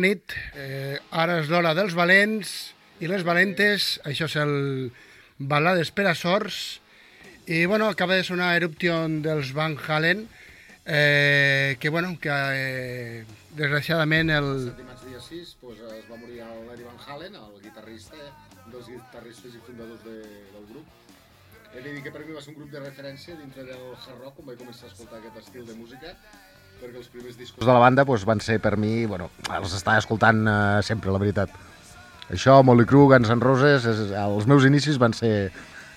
Nit. Eh, ara és l'hora dels valents i les valentes. Això és el Balades per a Sorts. I, bueno, acaba de sonar Eruption dels Van Halen, eh, que, bueno, que eh, desgraciadament el... El dimarts dia 6 pues, es va morir l'Eri Van Halen, el guitarrista, un dels guitarristes i fundadors de, del grup. He de dir que per mi va ser un grup de referència dintre del hard rock, on vaig començar a escoltar aquest estil de música, perquè els primers discos de la banda pues, van ser per mi, bueno, els estava escoltant eh, sempre, la veritat. Això, Molly Crew, Guns N' Roses, és, els meus inicis van ser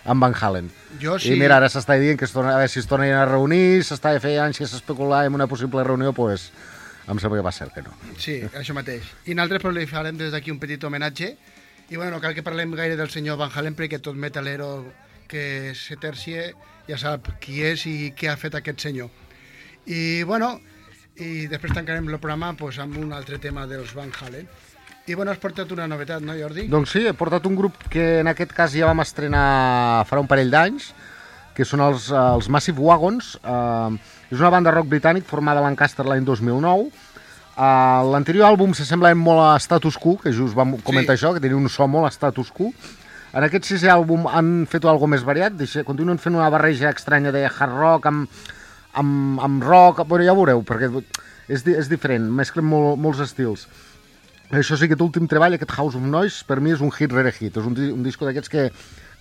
amb Van Halen. Jo Sí. I mira, ara s'està dient que es torna, a veure si es tornen a reunir, s'està fent anys que s'especular en una possible reunió, pues, em sembla que va ser que no. Sí, això mateix. I nosaltres pues, li farem des d'aquí un petit homenatge. I bueno, no cal que parlem gaire del senyor Van Halen perquè tot metalero que se tercie ja sap qui és i què ha fet aquest senyor. I bueno, i després tancarem el programa pues, amb un altre tema dels Van Halen. I bueno, has portat una novetat, no Jordi? Doncs sí, he portat un grup que en aquest cas ja vam estrenar farà un parell d'anys, que són els, eh, els Massive Wagons. Uh, és una banda rock britànic formada a Lancaster l'any 2009. Uh, L'anterior àlbum s'assembla molt a Status Quo, que just vam comentar Sí. això, que tenia un so molt a Status Quo. En aquest sisè àlbum han fet algo més variat, deixa, continuen fent una barreja estranya de hard rock amb, amb, amb rock, bueno, ja ho veureu, perquè és, és diferent, mesclen molt, molts estils. Això sí, aquest últim treball, aquest House of Noise, per mi és un hit rere hit. És un, un disco d'aquests que,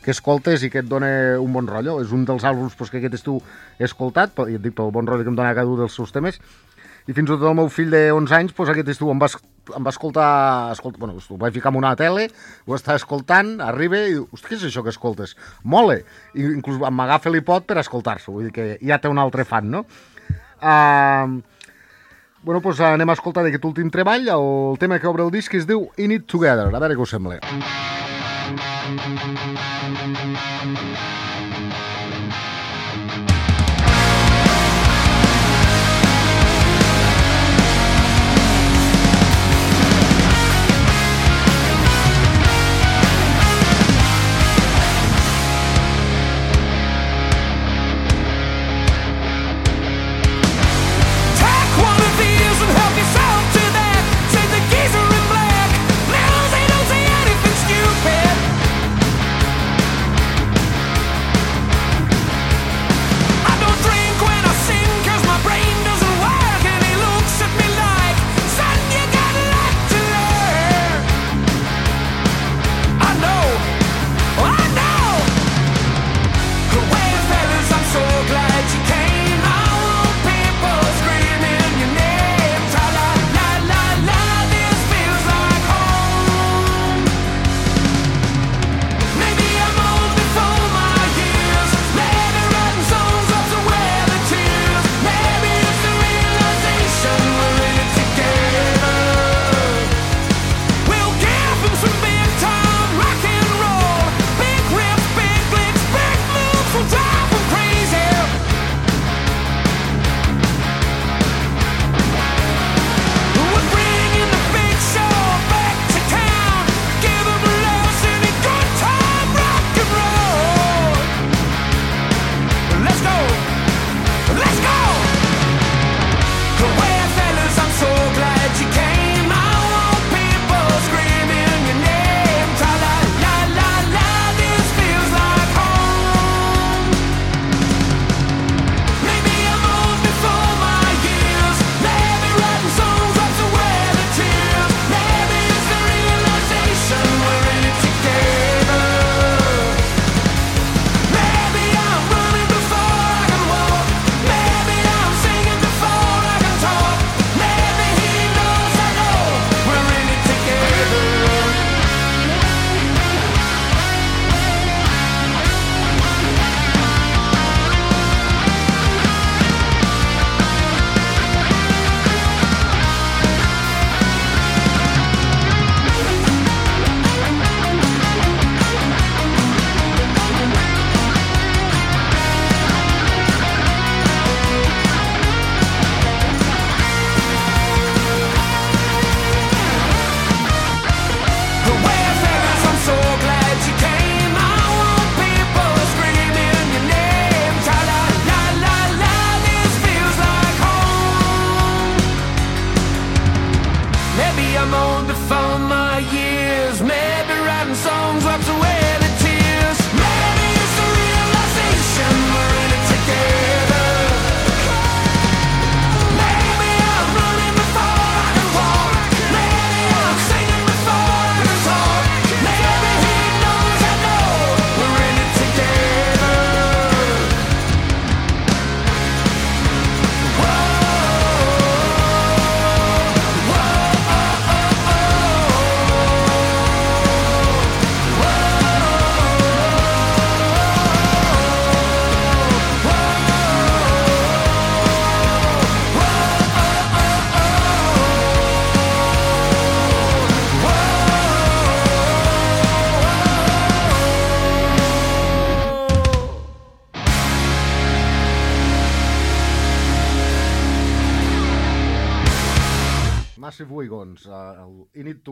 que escoltes i que et dona un bon rotllo. És un dels àlbums pues, que aquest estiu he escoltat, i et dic pel bon rotllo que em dona cada un dels seus temes. I fins i tot el meu fill de 11 anys, pues, aquest estiu em va, em va escoltar... escolta, bueno, ho vaig ficar en una tele, ho estava escoltant, arriba i diu, hosti, què és això que escoltes? Mole! I inclús m'agafa l'iPod per escoltar-s'ho, vull dir que ja té un altre fan, no? Uh, Bueno, doncs anem a escoltar d'aquest últim treball. El tema que obre el disc es diu In It Together. A veure què us sembla. Take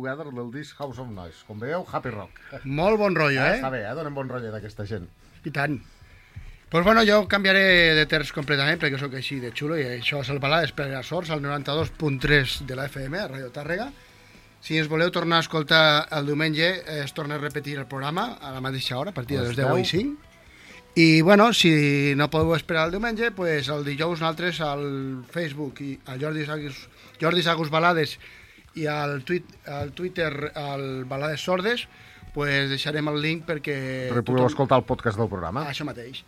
Together del disc House of Noise. Com veieu, happy rock. Molt bon rotllo, Eh? eh? Està bé, eh? Donen bon rotllo d'aquesta gent. I tant. Pues bueno, jo canviaré de terç completament perquè sóc així de xulo i això és el balades per a sorts al 92.3 de la FM, a Radio Tàrrega. Si ens voleu tornar a escoltar el diumenge, eh, es torna a repetir el programa a la mateixa hora, a partir de A les les 10 i 10. 5. I bueno, si no podeu esperar el diumenge, pues el dijous nosaltres al Facebook i al Jordi Sagus, Jordi Sagus Balades i al, tuit, al Twitter al Balades Sordes, pues deixarem el link perquè... Perquè podeu escoltar el podcast del programa. Això mateix.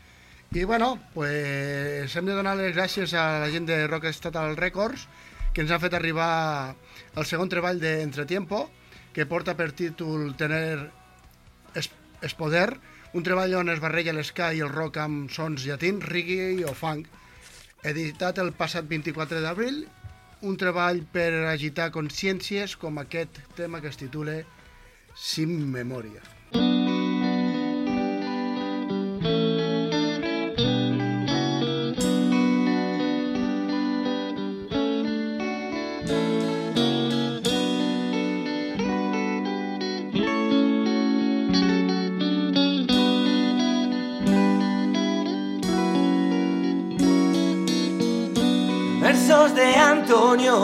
I bueno, pues hem de donar les gràcies a la gent de Rock Estatal Records que ens ha fet arribar el segon treball d'Entretiempo que porta per títol Tener es, es Poder, un treball on es barreja l'esca i el rock amb sons llatins, reggae o funk, editat el passat 24 d'abril, un treball per agitar consciències com aquest tema que es titula Sin Memòria. Versos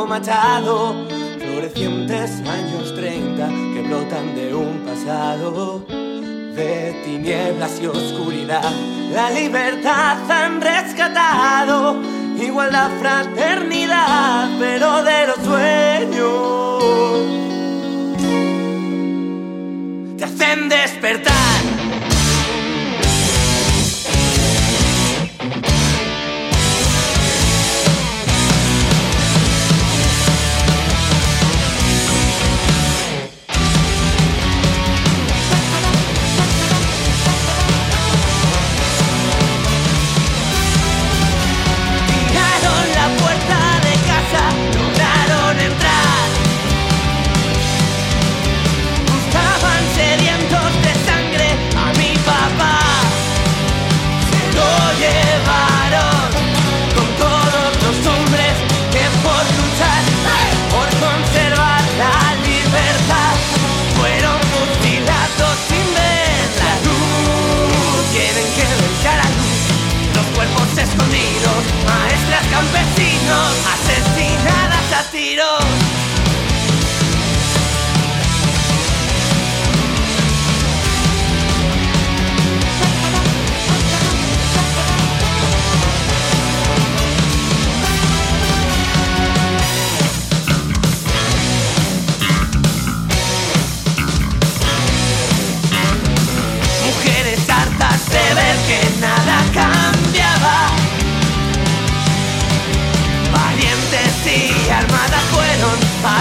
Machado, florecientes años 30 que brotan de un pasado de tinieblas y oscuridad. La libertad han rescatado, igualdad, fraternidad, pero de los sueños te hacen despertar.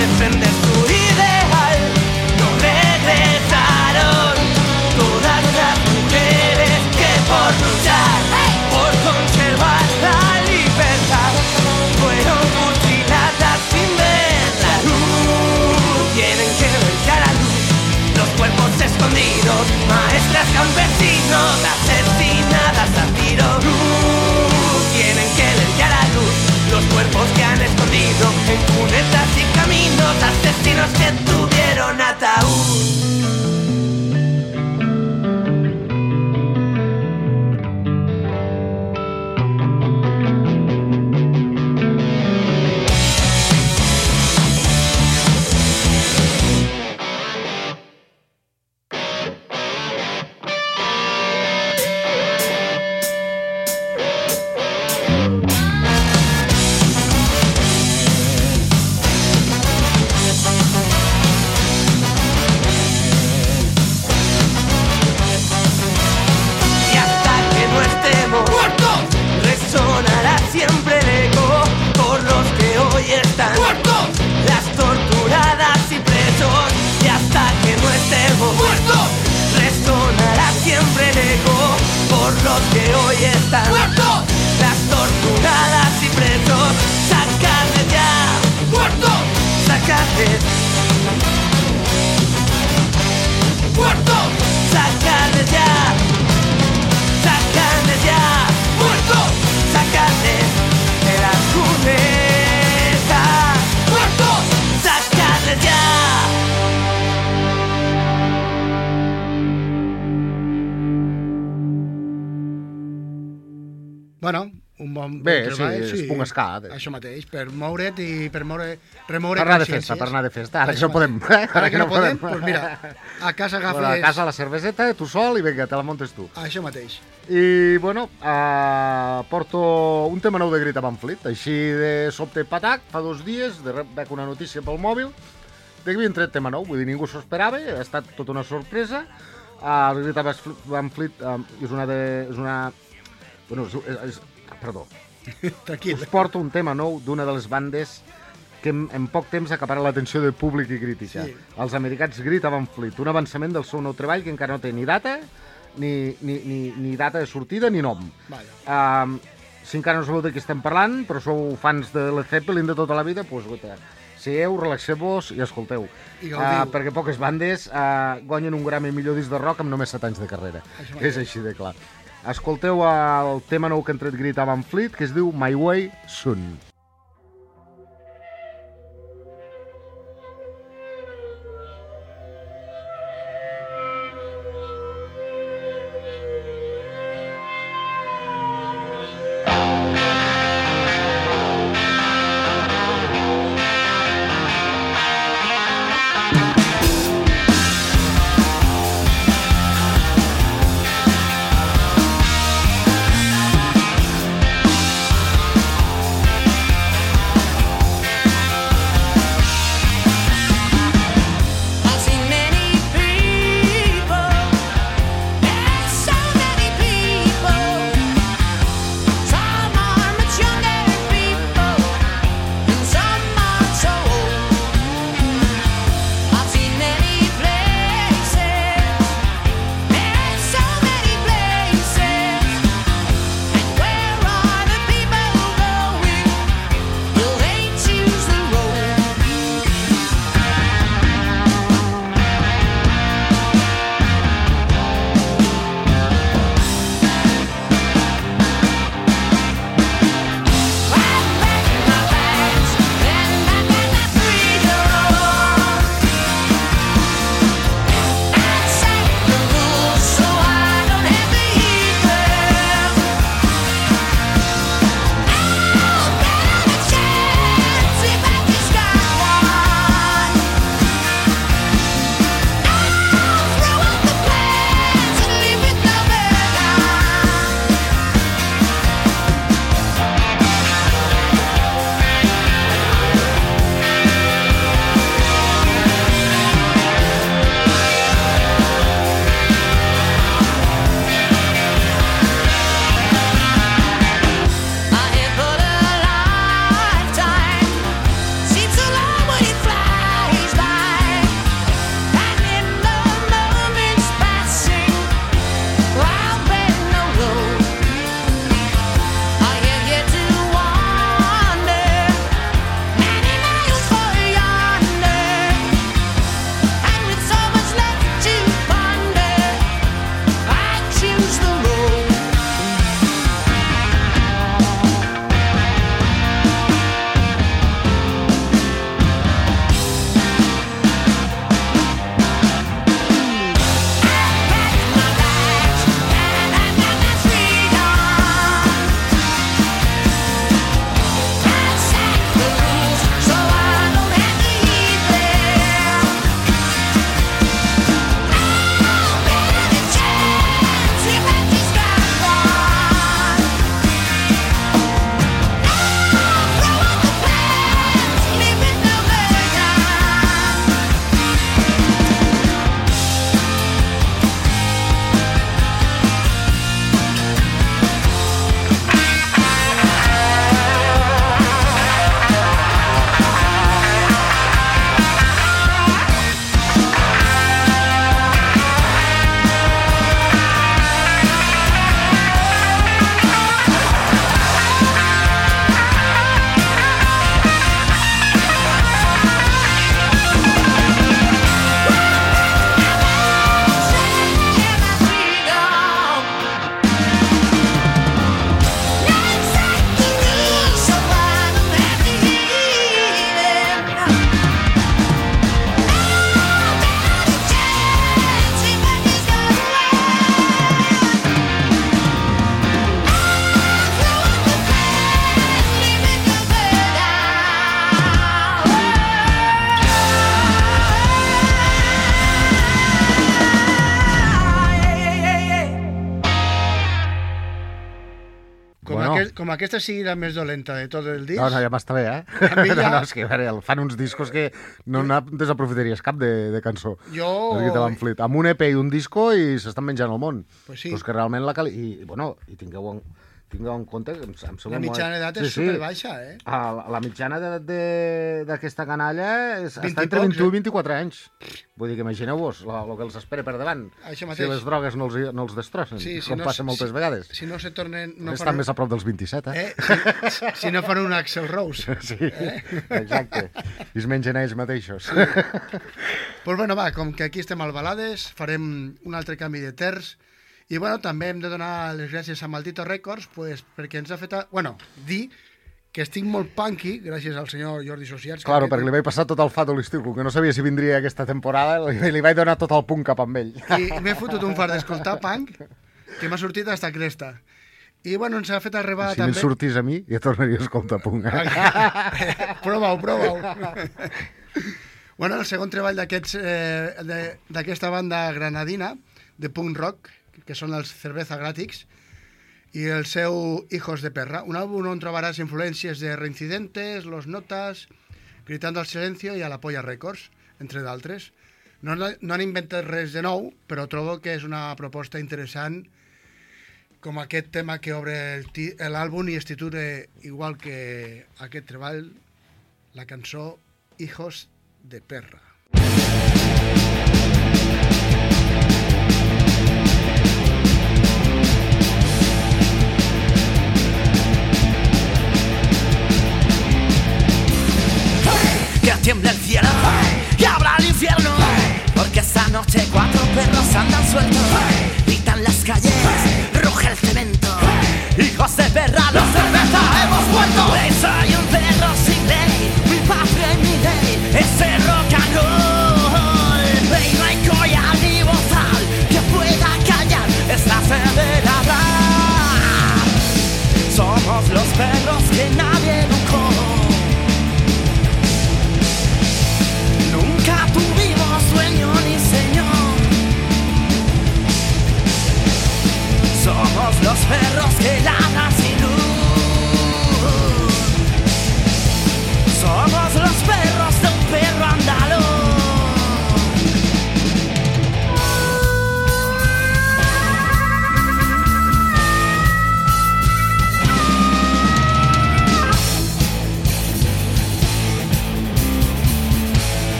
Defender su ideal. No regresaron todas las mujeres que por luchar, por conservar la libertad, fueron fusiladas sin ver la luz. Tienen que ver ya la luz los cuerpos escondidos, maestras, campesinos, asesinadas cunetas y caminos, asesinos que tuvieron ataúd. De- Això mateix, per moure't i per moure, remoure Per anar de festa, per anar de festa. Ara que no podem. mateix. Ara que no podem, doncs mira, a casa agafes... Bueno, a casa la cerveseta, tu sol i vinga, te la montes tu. Això mateix. I, bueno, uh, porto un tema nou de Grita Van Fleet. Així de sobte patac, fa dos dies, de rep veig una notícia pel mòbil de que havien tret tema nou. Vull dir, ningú s'ho esperava, ha estat tota una sorpresa. Uh, el Grita Van Fleet uh, és una de... És una... Bueno, és, és, és, perdó, Tranquil. us porto un tema nou d'una de les bandes que en, en poc temps acapara l'atenció del públic i crítica. Sí. Els americans Grita Van Fleet, un avançament del seu nou treball que encara no té ni data, ni, ni, ni, ni data de sortida, ni nom. Vaja. Um, si encara no sabeu de què estem parlant, però sou fans de Led Zeppelin de tota la vida, doncs, guaita, seieu, relaxeu-vos i escolteu. I Uh, perquè poques bandes uh, guanyen un Grammy millor disc de rock amb només 7 anys de carrera. Això. És així de clar. Escolteu el tema nou que han tret Grita Van Fleet, que es diu My Way Soon. Aquesta sigui la més dolenta de tot el disc, No, no, ja m'està bé, eh? A mi ja- No, no, és que veure, fan uns discos que no desaprofitaries cap de, de cançó. Jo- És que te van flit. Amb un EP i un disco i s'estan menjant el món. Pues sí. Però és que realment la qualitat... I, bueno, i tingueu en, tingueu en compte que em, em sembla la mitjana molt- d'edat és sí, superbaixa, eh? Ah, La, la mitjana d'edat de- d'aquesta canalla és, 20 està entre pocs, 21 eh? i 24 anys. Vull dir que imagineu-vos el que els espera per davant. Això Si mateix. les drogues no els, no els destrossen, Sí, si com no- passa moltes si- vegades. Si no se tornen... No Estan fan, més a prop dels 27, eh? eh? Si, si no fan un Axel Rose. Sí, exacte. I es mengen ells mateixos. pues bueno, va, com que aquí estem al Balades, farem un altre canvi de terç. I bueno, també hem de donar les gràcies a Maldito Records pues, perquè ens ha fet... A... Bueno, dir que estic molt punky, gràcies al senyor Jordi Sociats. Claro, perquè li vaig passar tot el fato a l'estiu, que no sabia si vindria aquesta temporada, li, li vaig donar tot el punt cap amb ell. I m'he fotut un fart d'escoltar punk que m'ha sortit hasta cresta. I bueno, ens ha fet arribar Si també... sortís a mi, ja tornaria a escoltar punt. Eh? prova-ho, prova-ho. bueno, el segon treball eh, de- d'aquesta banda granadina, de punk rock, que són els Cerveza Gràtics, i el seu Hijos de Perra, un àlbum on trobaràs influències de Reincidentes, Los Notas, Gritando al Silencio i a la Polla Records, entre d'altres. No, no han inventat res de nou, però trobo que és una proposta interessant com aquest tema que obre l'àlbum i es titula igual que aquest treball, la cançó Hijos de Perra. Que tiemble el cielo, que abra el infierno, porque esta noche cuatro perros andan sueltos, gritan las calles, ruge el cemento,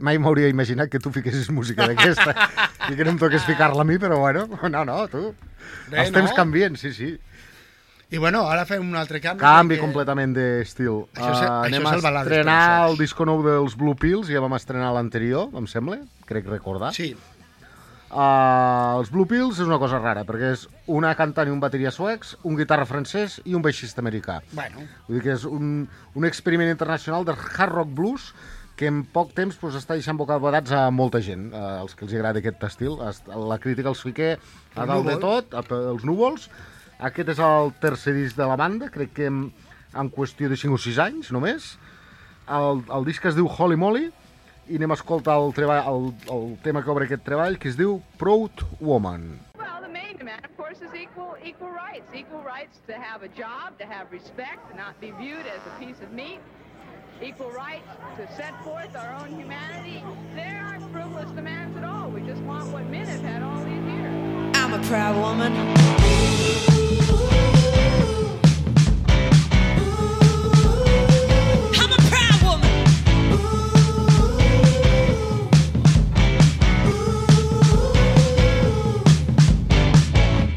mai m'hauria imaginat que tu fiquessis música d'aquesta i que no em toqués ficar-la a mi, però bueno, no, no, tu. Bé, Els temps no? canvien, sí, sí. I bueno, ara fem un altre canvi. Canvi perquè- completament d'estil. Això és- Uh, això anem és a estrenar el disco nou dels Blue Pills, ja vam estrenar l'anterior, em sembla, crec recordar. Sí, Uh, els Blue Pills és una cosa rara, perquè és una cantant i un bateria suecs, un guitarra francès i un baixista americà. bueno, Vull dir que és un, un experiment internacional de hard rock blues que en poc temps pues, està deixant bocabadats a molta gent, eh, els que els agrada aquest estil. Est- La crítica els fiqué a dalt de tot, a, els núvols. Aquest és el tercer disc de la banda, crec que en, en qüestió de 5 o 6 anys només. El, el disc es diu Holy Moly i anem a escoltar el, treball, el, el tema que obre aquest treball, que es diu Proud Woman. Demand, of course, is equal equal rights. Equal rights to have a job, to have respect, to not be viewed as a piece of meat. Equal rights to set forth our own humanity. There aren't frivolous demands at all. We just want what men have had all these years. I'm a proud woman. I'm a proud woman.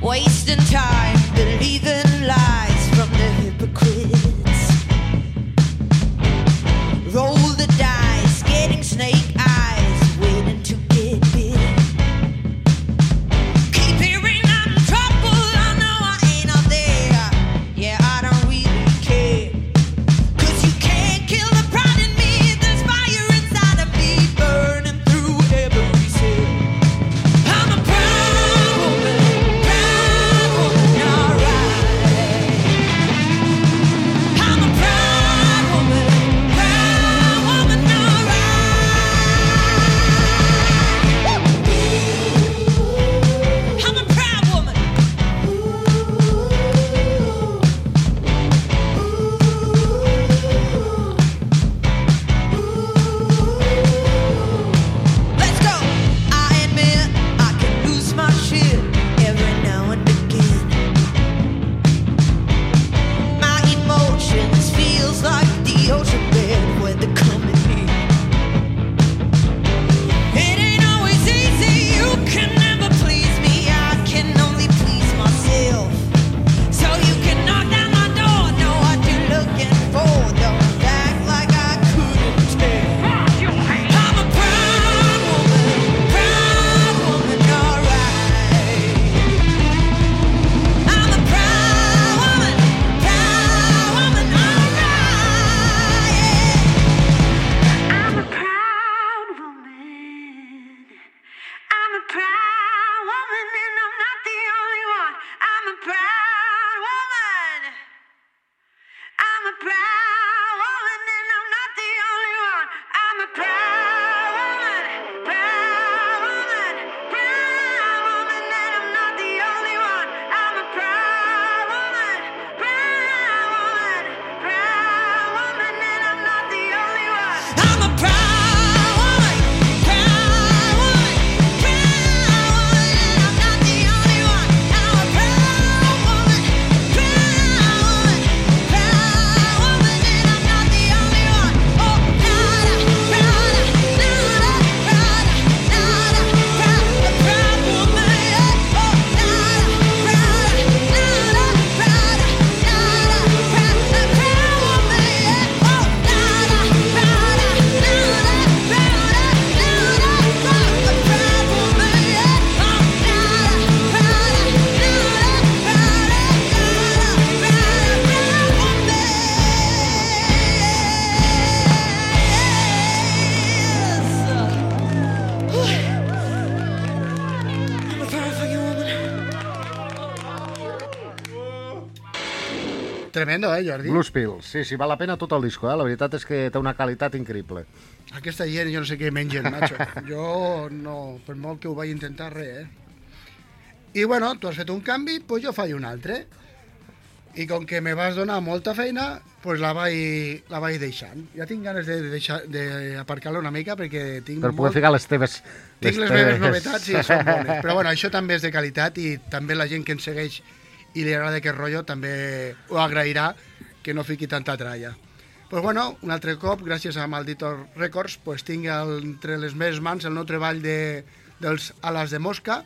Wasting time, believing tremendo, eh, Jordi? Blues Pills, sí, sí, val la pena tot el disco, eh? la veritat és que té una qualitat increïble. Aquesta gent jo no sé què mengen, macho. Jo no, per molt que ho vaig intentar, res, eh? I bueno, tu has fet un canvi, doncs jo faig un altre. I com que me vas donar molta feina, doncs la vaig, la vaig deixant. Ja tinc ganes de deixar d'aparcar-la una mica perquè tinc Per poder ficar les teves... tinc les meves novetats i són bones. Però bueno, això també és de qualitat i també la gent que ens segueix i li agrada aquest rotllo també ho agrairà que no fiqui tanta tralla. Pues bueno, un altre cop, gràcies a Malditor Records, pues tinc entre les meves mans el nou treball de, dels Alas de Mosca,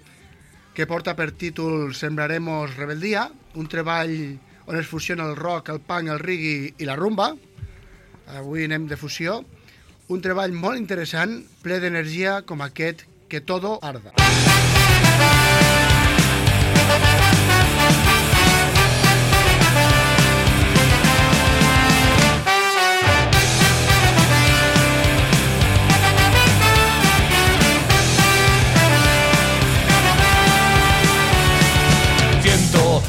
que porta per títol Sembraremos Rebeldia, un treball on es fusiona el rock, el punk, el reggae i la rumba. Avui anem de fusió. Un treball molt interessant, ple d'energia com aquest Que todo arda. Siento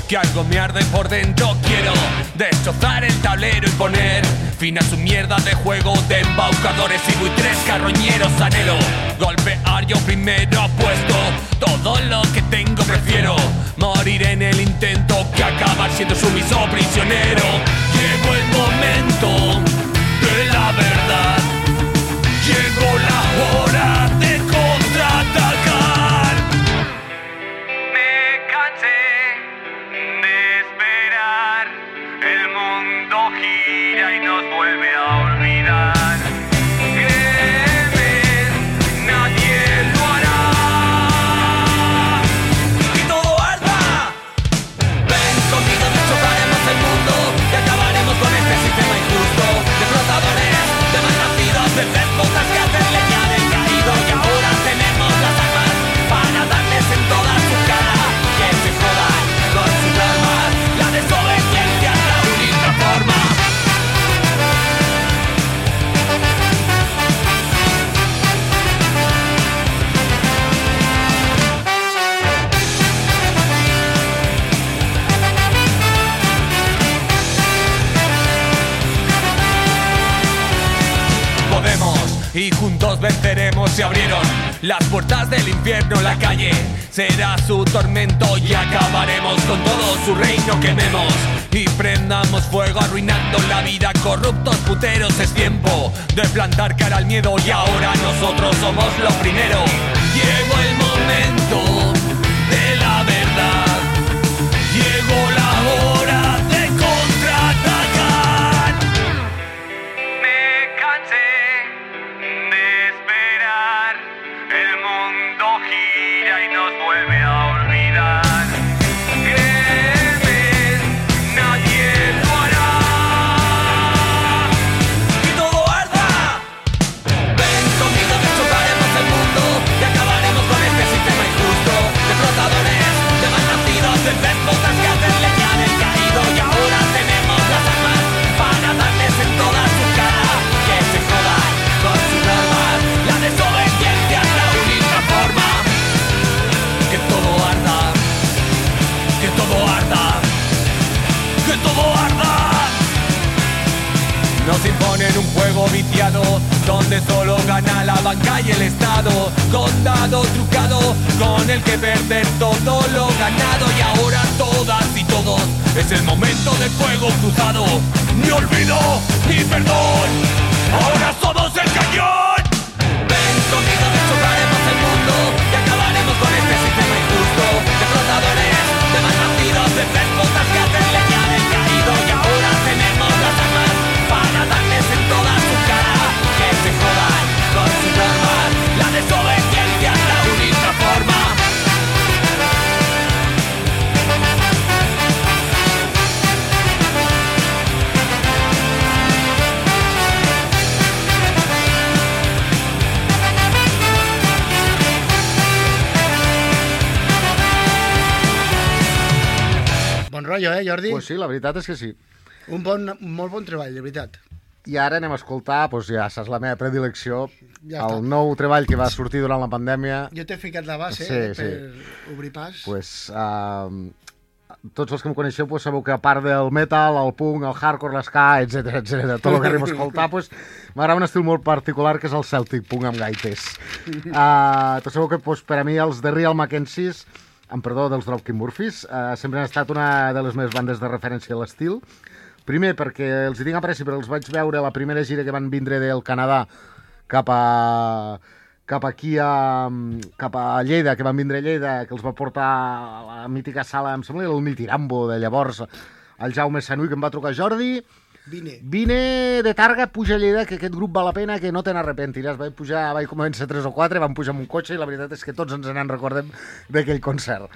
que algo me arde por dentro. Quiero destrozar el tablero y poner fin a su mierda de juego De embaucadores y buitres carroñeros. Anhelo golpear yo primero Puesto todo lo que tengo prefiero Morir en el intento que acabar siendo sumiso prisionero. Llegó el momento de la verdad. Llegó la hora venceremos. Se abrieron las puertas del infierno, la calle será su tormento y acabaremos con todo su reino. Quememos y prendamos fuego, arruinando la vida. Corruptos puteros, es tiempo de plantar cara al miedo y ahora nosotros somos lo primero. Rotllo, eh, Jordi? Pues sí, la veritat és que sí. Un, bon, un molt bon treball, de veritat. I ara anem a escoltar, doncs ja saps la meva predilecció, Ja el està. nou treball que va sortir durant la pandèmia, Jo t'he ficat la base Sí, eh, sí. per obrir pas. pues, uh, tots els que em coneixeu pues, sabeu que a part del metal, el punk, el hardcore, l'esca, etc etc, tot el que arribo a escoltar, pues, m'agrada un estil molt particular que és el Celtic Punk amb gaites. Uh, tots sabeu que pues, per a mi els de Real Mackenzies, amb perdó dels Dropkick Murphys, uh, sempre han estat una de les meves bandes de referència a l'estil. Primer, perquè els hi tinc apreci, però els vaig veure a la primera gira que van vindre del Canadà cap a cap aquí a, cap a Lleida, que van vindre a Lleida, que els va portar a la mítica sala, em sembla, el Nitirambo de llavors, el Jaume Sanui, que em va trucar Jordi, Vine. Vine de Targa, puja a Lleida, que aquest grup val la pena, que no te n'arrepentiràs. Vaig pujar, vaig començar tres o quatre, vam pujar amb un cotxe i la veritat és que tots ens n'en recordem d'aquell concert.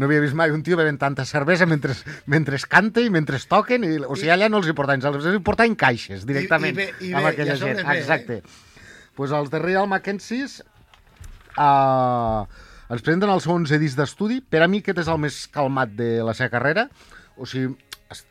No havia vist mai un tio bevent tanta cervesa mentre, mentre canta i mentre toquen, i, o sigui, allà no els hi portaven, els hi portaven caixes directament I- i bé- i amb bé, aquella i a sobre gent. bé, eh? Exacte. pues els de Real Mackenzies uh, ens presenten el seu 11 disc d'estudi. Per a mi aquest és el més calmat de la seva carrera. O sigui,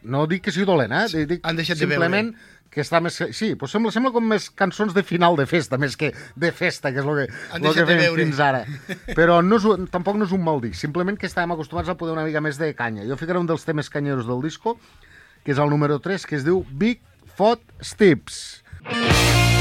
no dic que sigui dolent, eh? Dic Han deixat de simplement que està més... Sí, pues sembla, sembla com més cançons de final de festa, més que de festa, que és el que, lo deixat que fem veure. fins ara. Però no és, tampoc no és un mal disc, simplement que estàvem acostumats a poder una mica més de canya. Jo ficaré un dels temes canyeros del disco, que és el número 3, que es diu Big Fot Steps. a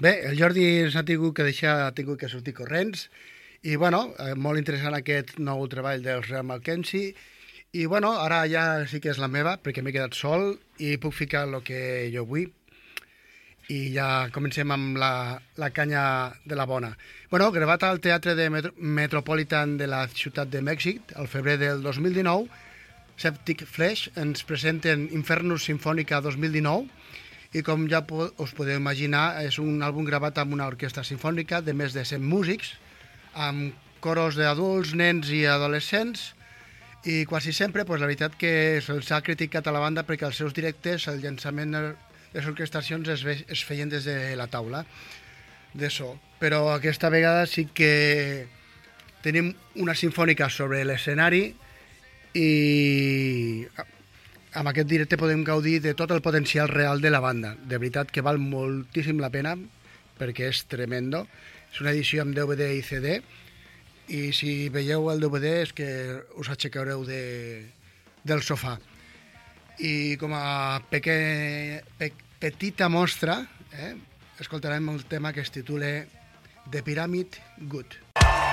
Bé, el Jordi ens ha tingut que deixar, ha tingut que sortir corrents i, bueno, eh, molt interessant aquest nou treball del Real Mackenzie i, bueno, ara ja sí que és la meva perquè m'he quedat sol i puc ficar el que jo vull i ja comencem amb la, la canya de la bona. Bueno, gravat al Teatre de Metro Metropolitan de la Ciutat de Mèxic al febrer del 2019, Septic Flesh ens presenten Infernus Sinfònica 2019 i com ja us podeu imaginar és un àlbum gravat amb una orquestra sinfònica de més de 100 músics amb coros d'adults, nens i adolescents I quasi sempre, pues, la veritat que se'ls ha criticat a la banda perquè els seus directes, el llançament de les orquestacions es, ve, es feien des de la taula de so. Però aquesta vegada sí que tenim una sinfònica sobre l'escenari i amb aquest directe podem gaudir de tot el potencial real de la banda. De veritat que val moltíssim la pena perquè és tremendo. És una edició amb DVD i CD i si veieu el DVD és que us aixecareu de, del sofà. I com a peque, pe, petita mostra, eh, escoltarem el tema que es titula The Pyramid Good. It's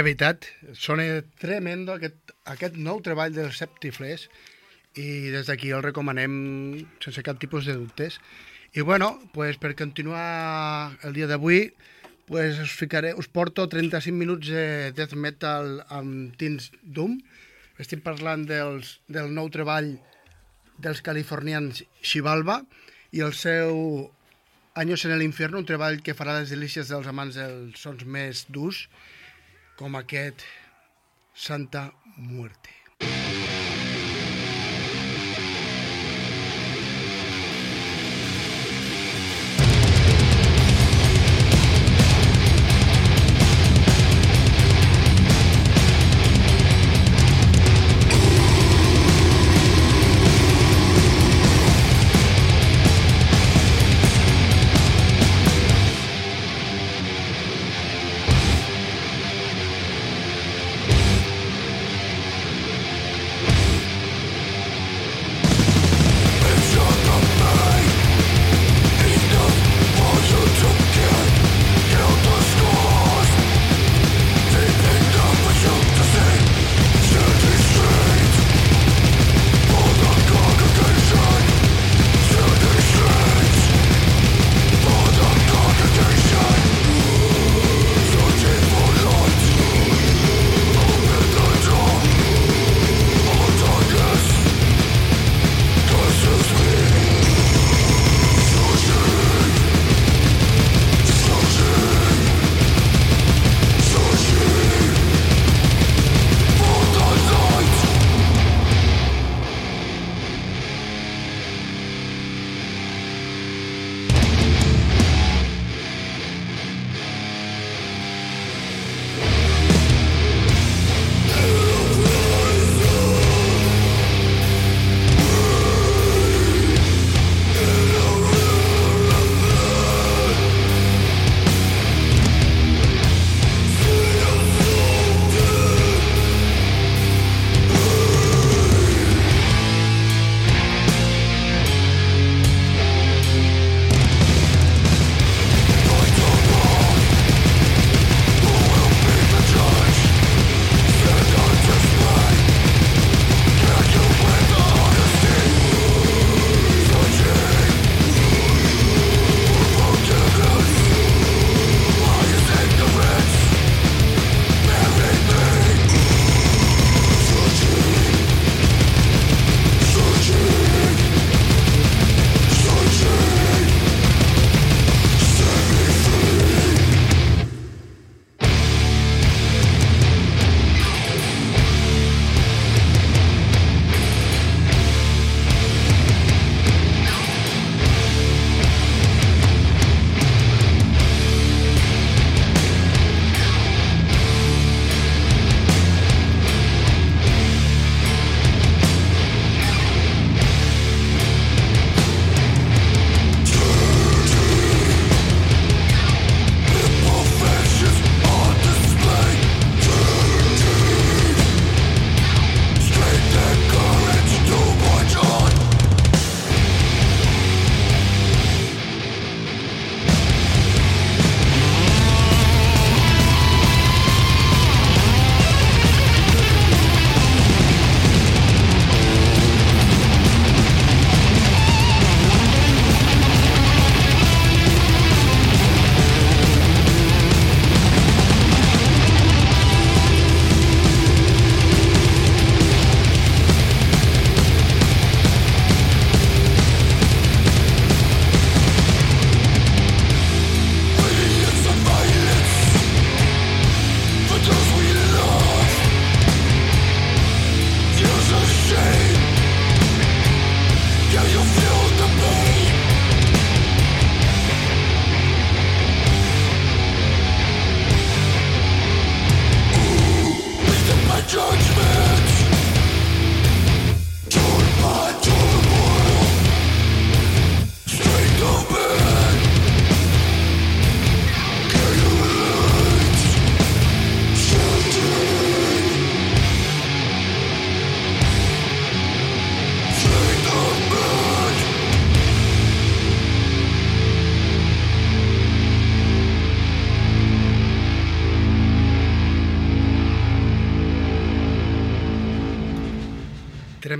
Bé, veritat, sona tremendo aquest, aquest nou treball dels Septifles i des d'aquí el recomanem sense cap tipus de dubtes. I bueno, pues, per continuar el dia d'avui, pues, us, ficaré, us porto 35 minuts de death metal amb Teens Doom. Estic parlant dels, del nou treball dels californians Xibalba i el seu Años en el infierno, un treball que farà les delícies dels amants dels sons més durs, com aquest Santa Muerte.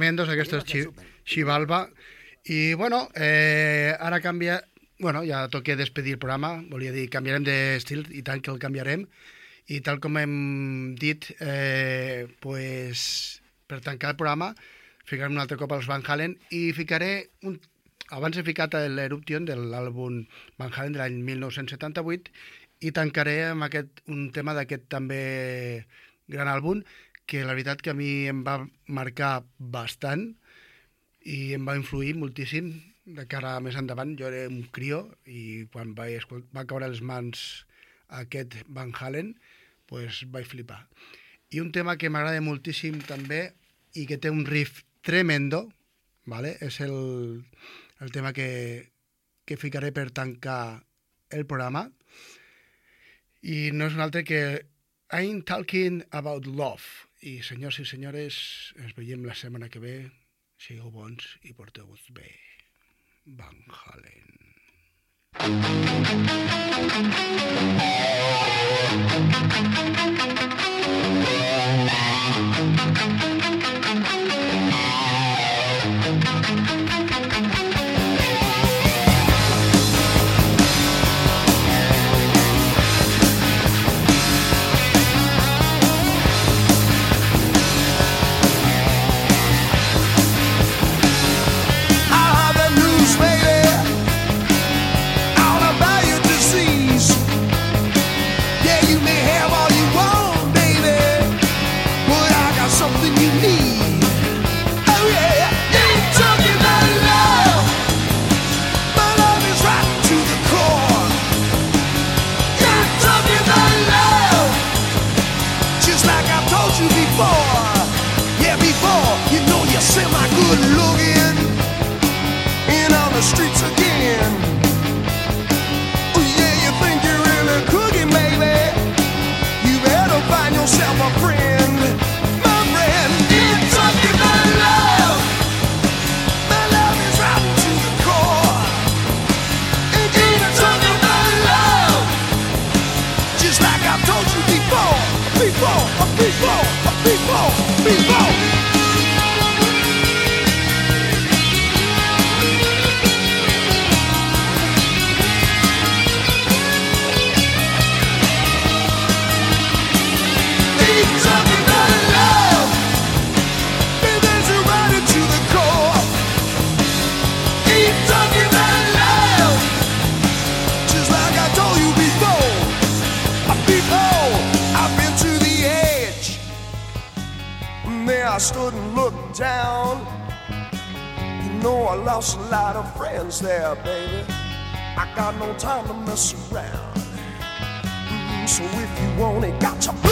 Tremendos, aquestos Chi- Xibalba. I, bueno, eh, ara canvia... Bueno, ja toca despedir el programa, volia dir, canviarem d'estil, i tant que el canviarem. I tal com hem dit, eh, pues, per tancar el programa, ficarem un altre cop als Van Halen i ficaré un... Abans he ficat l'Eruption de l'àlbum Van Halen de l'any 1978 i tancaré amb aquest, un tema d'aquest també gran àlbum que la veritat que a mi em va marcar bastant i em va influir moltíssim de cara més endavant. Jo era un crió i quan escol- va caure les mans aquest Van Halen, pues vaig flipar. I un tema que m'agrada moltíssim també i que té un riff tremendo, vale? és el, el tema que, que ficaré per tancar el programa i no és un altre que I'm Talking About Love. I senyors i senyores, ens veiem la setmana que ve. Sigueu bons i porteu-vos bé. Van Halen. You want it, got your